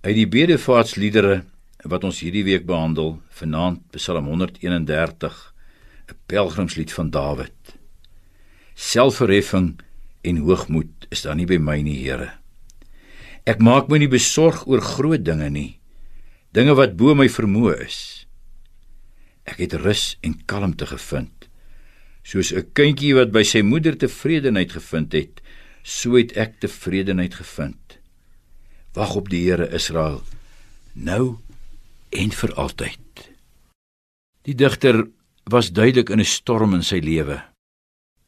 Uit die bedevaartsliedere wat ons hierdie week behandel, vanaand Psalm 131, 'n pelgrimslied van Dawid. Selfverheffing en hoogmoed is daar nie by my nie, Here. Ek maak my nie besorg oor groot dinge nie, dinge wat bo my vermoë is. Ek het rus en kalmte gevind. Soos 'n kindjie wat by sy moeder tevredenheid gevind het, so het ek tevredenheid gevind. Wag op die Here Israel, nou en vir altyd. Die digter was duidelik in 'n storm in sy lewe.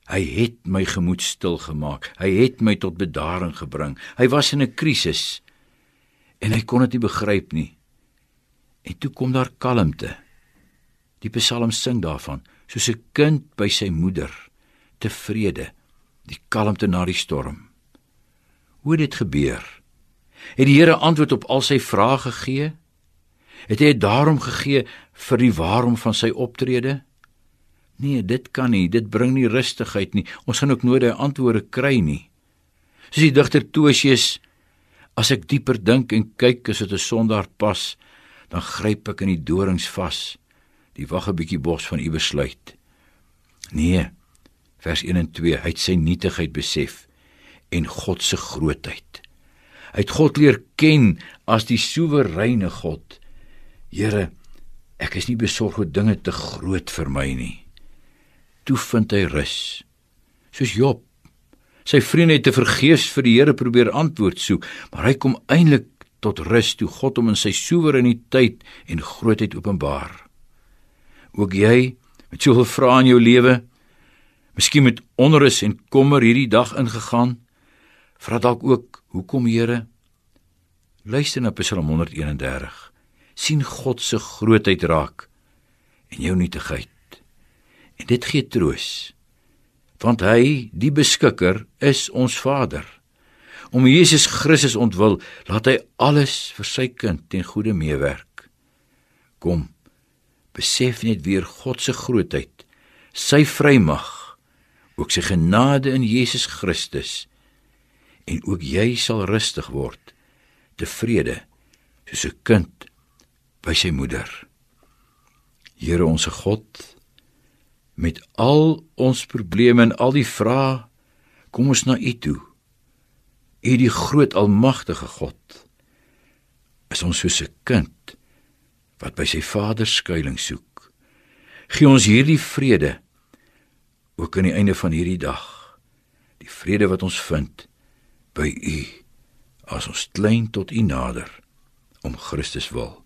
Hy het my gemoed stil gemaak. Hy het my tot bedaring gebring. Hy was in 'n krisis en hy kon dit nie begryp nie. En toe kom daar kalmte. Die Psalm sing daarvan, soos 'n kind by sy moeder, tevrede, die kalmte na die storm. Hoe het dit gebeur? Het die Here antwoord op al sy vrae gegee? Het hy daarom gegee vir die waarom van sy optrede? Nee, dit kan nie, dit bring nie rustigheid nie. Ons gaan ook nooit daai antwoorde kry nie. Soos die digter Tosius, as ek dieper dink en kyk, is dit 'n sondaar pas, dan gryp ek in die dorings vas. Die wag 'n bietjie bos van u besluit. Nee. Vers 1 en 2, hy het sy nietigheid besef en God se grootheid. Hy het God leer ken as die soewereine God. Here, ek is nie besorg oor dinge te groot vir my nie. Toe vind hy rus. Soos Job. Sy vriende het te vergeefs vir die Here probeer antwoord soek, maar hy kom eintlik tot rus toe God hom in sy soewereiniteit en grootheid openbaar. Ook jy met soveel vrae in jou lewe, miskien met onrus en kommer hierdie dag ingegaan, vra dalk ook, hoekom Here? Luister na Psalm 131 sien God se grootheid raak en jou nietigheid. En dit gee troos. Want hy, die beskikker, is ons Vader. Om Jesus Christus ontwil, laat hy alles vir sy kind ten goeie meewerk. Kom, besef net weer God se grootheid, sy vrymag, ook sy genade in Jesus Christus. En ook jy sal rustig word, tevrede, soos 'n kind by sy moeder. Here onsse God, met al ons probleme en al die vrae, kom ons na U toe. U die groot almagtige God. Is ons soos 'n kind wat by sy Vader skuilings soek. Gee ons hierdie vrede ook aan die einde van hierdie dag. Die vrede wat ons vind by U as ons klein tot U nader om Christus wil.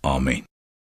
Amen.